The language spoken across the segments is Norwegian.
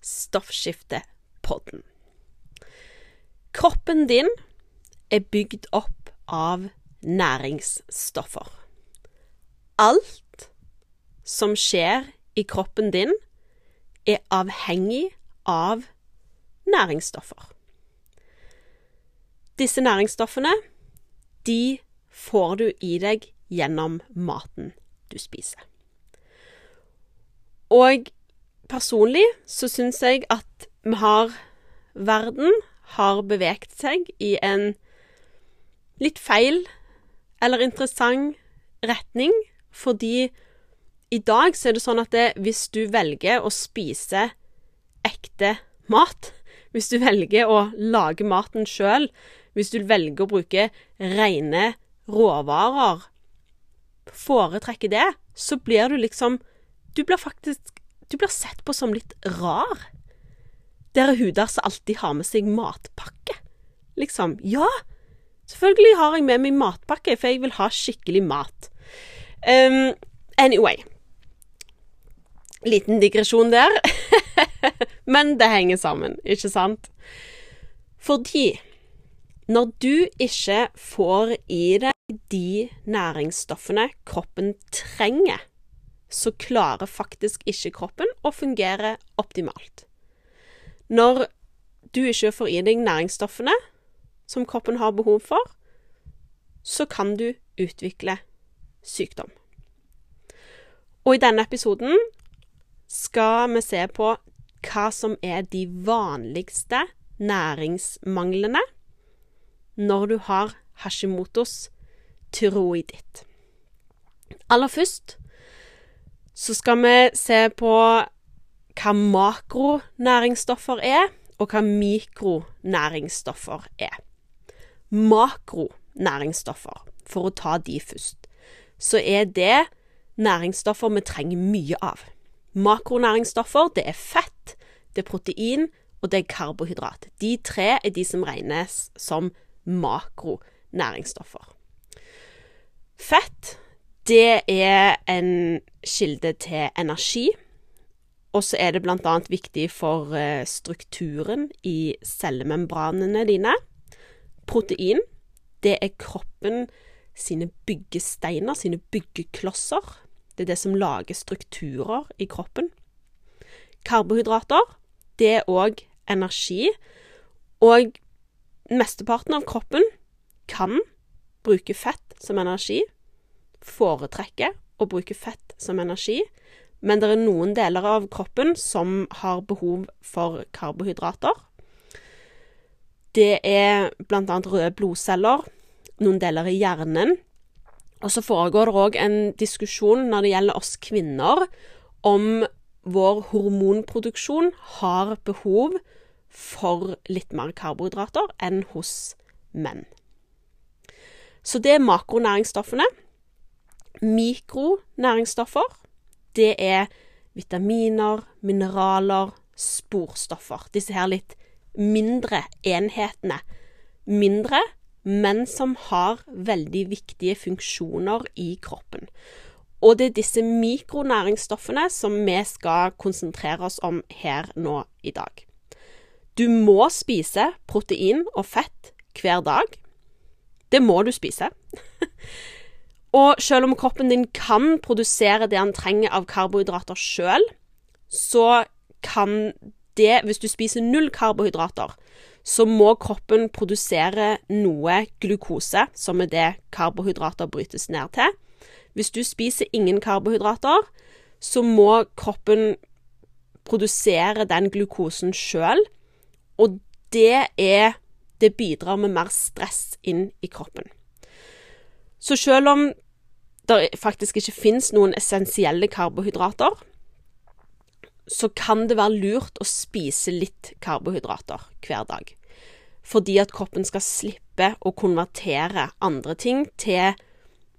Stoffskiftepodden. Kroppen din er bygd opp av næringsstoffer. Alt som skjer i kroppen din, er avhengig av næringsstoffer. Disse næringsstoffene de får du i deg gjennom maten du spiser. Og personlig så syns jeg at vi har Verden har beveget seg i en litt feil eller interessant retning, fordi i dag så er det sånn at det, hvis du velger å spise ekte mat, hvis du velger å lage maten sjøl, hvis du velger å bruke rene råvarer, foretrekker det, så blir du liksom Du blir faktisk Du blir sett på som litt rar. Der som alltid har med seg matpakke. Liksom. Ja, selvfølgelig har jeg med meg matpakke, for jeg vil ha skikkelig mat. Um, anyway. Liten digresjon der. Men det henger sammen, ikke sant? Fordi når du ikke får i deg de næringsstoffene kroppen trenger, så klarer faktisk ikke kroppen å fungere optimalt. Når du ikke får i deg næringsstoffene som kroppen har behov for, så kan du utvikle sykdom. Og i denne episoden skal vi se på hva som er de vanligste næringsmanglene når du har Hashimotos tyroiditt. Aller først så skal vi se på hva makronæringsstoffer er, og hva mikronæringsstoffer er. Makronæringsstoffer, for å ta de først, så er det næringsstoffer vi trenger mye av. Makronæringsstoffer, det er fett, det er protein, og det er karbohydrat. De tre er de som regnes som makronæringsstoffer. Fett, det er en kilde til energi. Og så er det annet viktig for eh, strukturen i cellemembranene dine. Protein, det er kroppen sine byggesteiner, sine byggeklosser. Det er det som lager strukturer i kroppen. Karbohydrater, det er òg energi. Og mesteparten av kroppen kan bruke fett som energi, foretrekker å bruke fett som energi, men det er noen deler av kroppen som har behov for karbohydrater. Det er annet røde blodceller, noen deler i hjernen. Og så foregår det òg en diskusjon når det gjelder oss kvinner, om vår hormonproduksjon har behov for litt mer karbohydrater enn hos menn. Så det er makronæringsstoffene. Mikronæringsstoffer, det er vitaminer, mineraler, sporstoffer. Disse her litt mindre enhetene. Mindre, men som har veldig viktige funksjoner i kroppen. Og det er disse mikronæringsstoffene som vi skal konsentrere oss om her nå i dag. Du må spise protein og fett hver dag. Det må du spise. og selv om kroppen din kan produsere det han trenger av karbohydrater sjøl, så kan det Hvis du spiser null karbohydrater, så må kroppen produsere noe glukose, som er det karbohydrater brytes ned til. Hvis du spiser ingen karbohydrater, så må kroppen produsere den glukosen sjøl, og det er Det bidrar med mer stress inn i kroppen. Så selv om det faktisk ikke fins noen essensielle karbohydrater, så kan det være lurt å spise litt karbohydrater hver dag. Fordi at kroppen skal slippe å konvertere andre ting til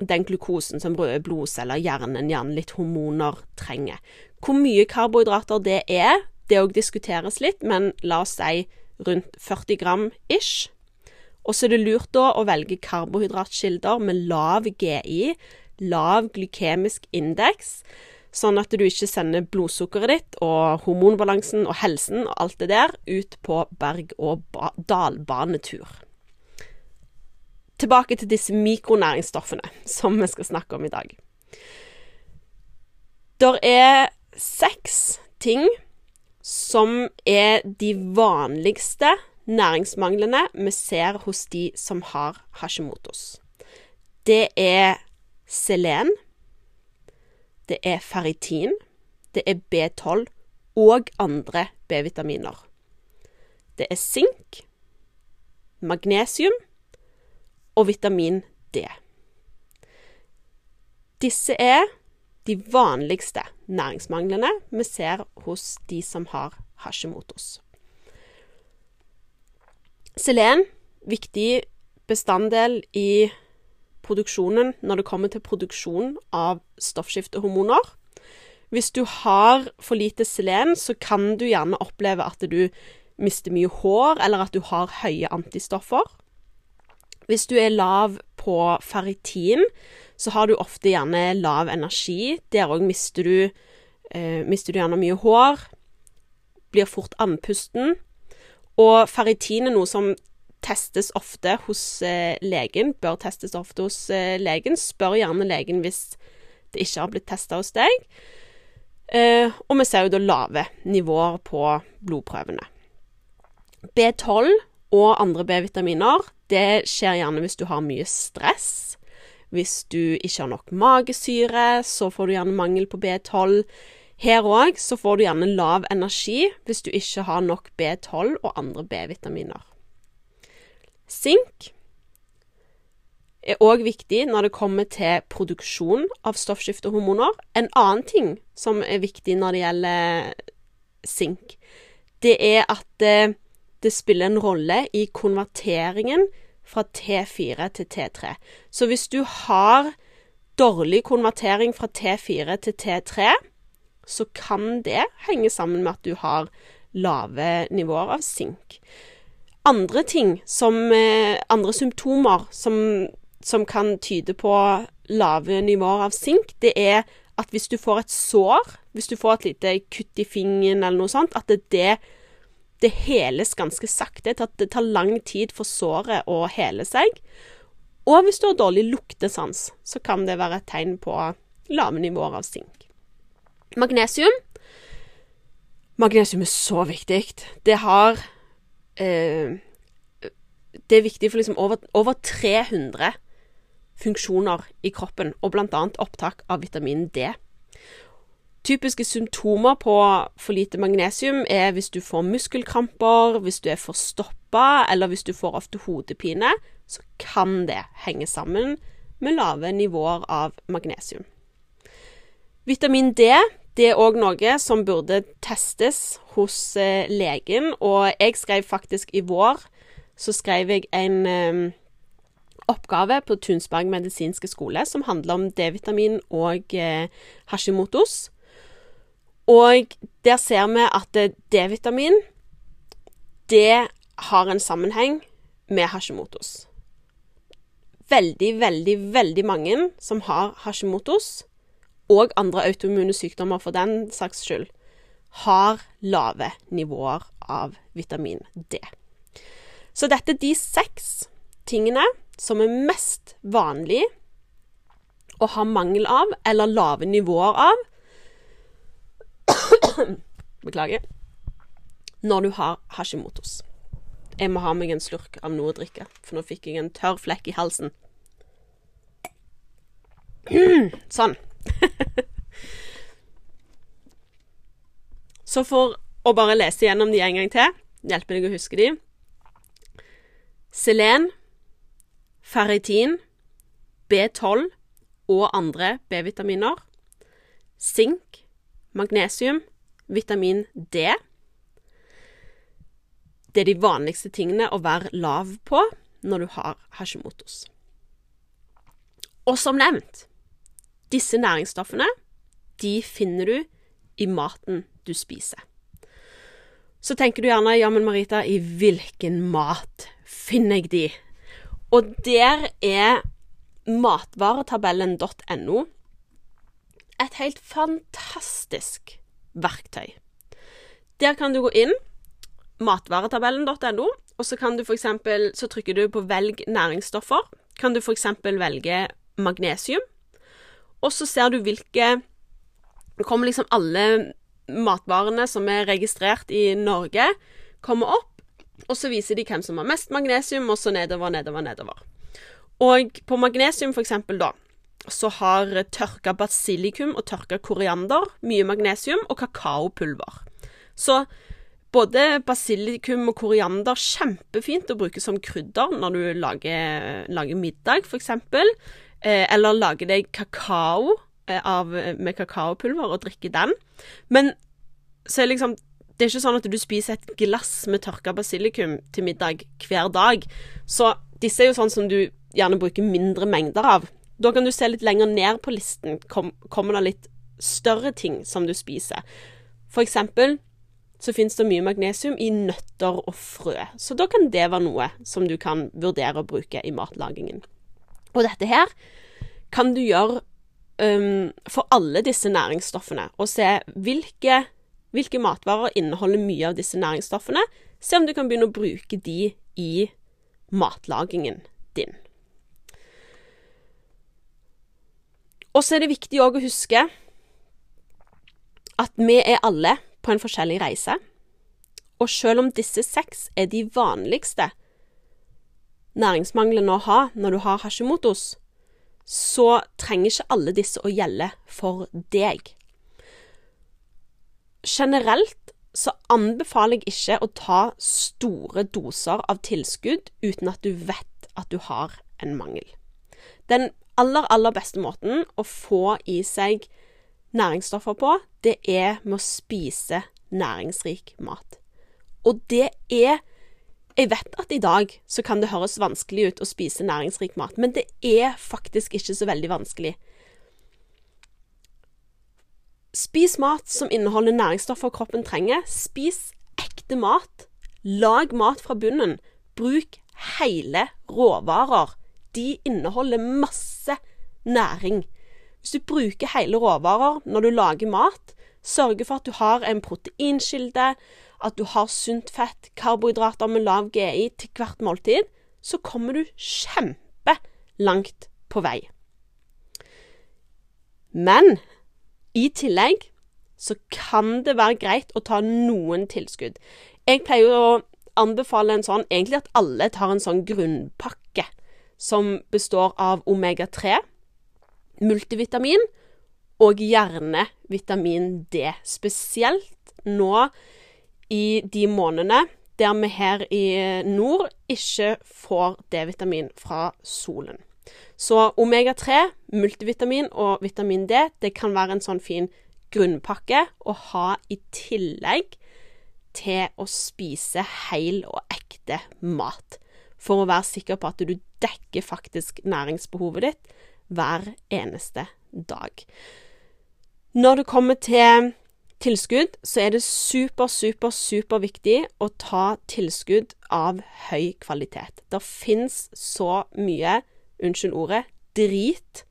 den glukosen som røde blodceller, hjernen, gjerne litt hormoner, trenger. Hvor mye karbohydrater det er, det òg diskuteres litt, men la oss si rundt 40 gram ish. Og så er det lurt da å velge karbohydratkilder med lav GI, lav glykemisk indeks, sånn at du ikke sender blodsukkeret ditt og hormonbalansen og helsen og alt det der ut på berg- og dalbanetur. Tilbake til disse mikronæringsstoffene som vi skal snakke om i dag. Der er seks ting som er de vanligste næringsmanglene vi ser hos de som har Hashimotos. Det er selen, det er ferritin, det er B12 og andre B-vitaminer. Det er sink, magnesium og vitamin D. Disse er de vanligste næringsmanglene vi ser hos de som har Hashimotos. Selen, viktig bestanddel i produksjonen når det kommer til produksjon av stoffskiftehormoner. Hvis du har for lite selen, så kan du gjerne oppleve at du mister mye hår, eller at du har høye antistoffer. Hvis du er lav på ferritin, så har du ofte gjerne lav energi. Der òg mister eh, mister du gjerne mye hår. Blir fort andpusten. Og ferritin er noe som testes ofte hos eh, legen. Bør testes ofte hos eh, legen. Spør gjerne legen hvis det ikke har blitt testa hos deg. Eh, og vi ser jo da lave nivåer på blodprøvene. B12 og andre B-vitaminer det skjer gjerne hvis du har mye stress. Hvis du ikke har nok magesyre, så får du gjerne mangel på B12. Her òg så får du gjerne lav energi hvis du ikke har nok B12 og andre B-vitaminer. Sink er òg viktig når det kommer til produksjon av stoffskiftehormoner. En annen ting som er viktig når det gjelder sink, det er at det, det spiller en rolle i konverteringen fra T4 til T3. Så hvis du har dårlig konvertering fra T4 til T3, så kan det henge sammen med at du har lave nivåer av sink. Andre ting som eh, Andre symptomer som, som kan tyde på lave nivåer av sink, det er at hvis du får et sår, hvis du får et lite kutt i fingeren eller noe sånt, at det, det det heles ganske sakte. At Det tar lang tid for såret å hele seg. Og hvis du har dårlig luktesans, så kan det være et tegn på lave nivåer av sink. Magnesium. Magnesium er så viktig. Det har eh, Det er viktig for liksom over, over 300 funksjoner i kroppen, og annet opptak av vitamin D. Typiske symptomer på for lite magnesium er hvis du får muskelkramper, hvis du er forstoppa, eller hvis du får ofte hodepine, så kan det henge sammen med lave nivåer av magnesium. Vitamin D det er òg noe som burde testes hos eh, legen, og jeg skrev faktisk i vår så skrev jeg en eh, oppgave på Tunsberg medisinske skole som handler om D-vitamin og eh, Hashimotos. Og der ser vi at D-vitamin, det har en sammenheng med Hashimotos. Veldig, veldig, veldig mange som har Hashimotos, og andre autoimmune sykdommer for den saks skyld, har lave nivåer av vitamin D. Så dette er de seks tingene som er mest vanlig å ha mangel av, eller lave nivåer av, Beklager. Når du har hashimotos. Jeg må ha meg en slurk av noe å drikke, for nå fikk jeg en tørr flekk i halsen. sånn. Så for å bare lese gjennom de en gang til, hjelper deg å huske de. Selen, ferritin, B12 og andre B-vitaminer. Sink, magnesium, vitamin D. Det er de vanligste tingene å være lav på når du har Hashimotos. Og som nevnt, disse næringsstoffene de finner du i maten du spiser. Så tenker du gjerne ja, men Marita, i hvilken mat finner jeg de? Og der er matvaretabellen.no et helt fantastisk verktøy. Der kan du gå inn, matvaretabellen.no, og så kan du for eksempel, så trykker du på 'velg næringsstoffer'. Kan du eksempel velge magnesium, og så ser du hvilke kommer liksom alle matvarene som er registrert i Norge, kommer opp, og så viser de hvem som har mest magnesium, og så nedover, nedover, nedover. Og på magnesium, for eksempel, da, så har tørka basilikum og tørka koriander mye magnesium, og kakaopulver. Så både basilikum og koriander kjempefint å bruke som krydder når du lager, lager middag, f.eks. Eh, eller lage deg kakao eh, av, med kakaopulver og drikke den. Men så er liksom det er ikke sånn at du spiser et glass med tørka basilikum til middag hver dag. Så disse er jo sånn som du gjerne bruker mindre mengder av. Da kan du se litt lenger ned på listen. Kom, kommer det litt større ting som du spiser? For eksempel så finnes det mye magnesium i nøtter og frø, så da kan det være noe som du kan vurdere å bruke i matlagingen. Og dette her kan du gjøre um, for alle disse næringsstoffene, og se hvilke, hvilke matvarer inneholder mye av disse næringsstoffene. Se om du kan begynne å bruke de i matlagingen din. Og så er det viktig òg å huske at vi er alle på en forskjellig reise. Og selv om disse seks er de vanligste næringsmanglene å ha når du har Hashimotos, så trenger ikke alle disse å gjelde for deg. Generelt så anbefaler jeg ikke å ta store doser av tilskudd uten at du vet at du har en mangel. Den aller, aller beste måten å få i seg næringsstoffer på, det er med å spise næringsrik mat. Og det er Jeg vet at i dag så kan det høres vanskelig ut å spise næringsrik mat, men det er faktisk ikke så veldig vanskelig. Spis mat som inneholder næringsstoffer kroppen trenger. Spis ekte mat. Lag mat fra bunnen. Bruk hele råvarer de inneholder masse næring. Hvis du bruker hele råvarer når du lager mat, sørger for at du har en proteinkilde, at du har sunt fett, karbohydrater med lav GI til hvert måltid, så kommer du kjempelangt på vei. Men i tillegg så kan det være greit å ta noen tilskudd. Jeg pleier å anbefale en sånn egentlig at alle tar en sånn grunnpakke som består av omega-3, multivitamin og gjerne vitamin D. Spesielt nå i de månedene der vi her i nord ikke får D-vitamin fra solen. Så omega-3, multivitamin og vitamin D det kan være en sånn fin grunnpakke å ha i tillegg til å spise hel og ekte mat for å være sikker på at du dekker faktisk næringsbehovet ditt hver eneste dag. Når det kommer til tilskudd, så er det super, super, super viktig å ta tilskudd av høy kvalitet. Det fins så mye, unnskyld ordet, drit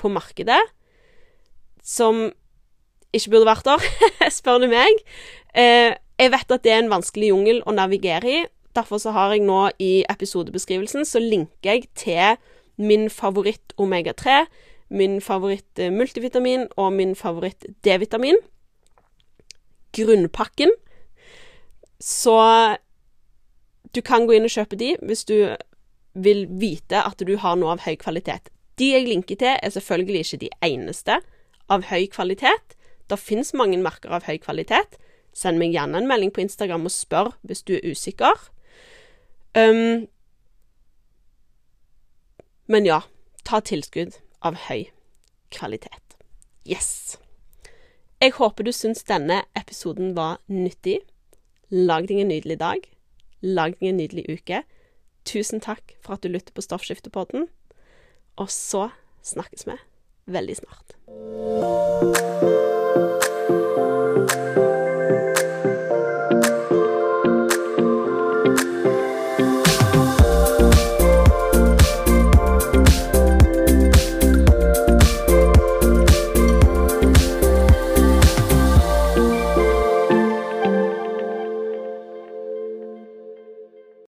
på markedet som ikke burde vært der, spør du meg. Eh, jeg vet at det er en vanskelig jungel å navigere i, Derfor så har jeg nå i episodebeskrivelsen så linker jeg til min favoritt omega-3, min favoritt multivitamin og min favoritt D-vitamin. Grunnpakken. Så du kan gå inn og kjøpe de hvis du vil vite at du har noe av høy kvalitet. De jeg linker til, er selvfølgelig ikke de eneste av høy kvalitet. Det fins mange merker av høy kvalitet. Send meg gjerne en melding på Instagram og spør hvis du er usikker. Um, men ja, ta tilskudd av høy kvalitet. Yes. Jeg håper du syns denne episoden var nyttig. Lag deg en nydelig dag. Lag deg en nydelig uke. Tusen takk for at du lytter på Stoffskiftepodden. Og så snakkes vi veldig snart.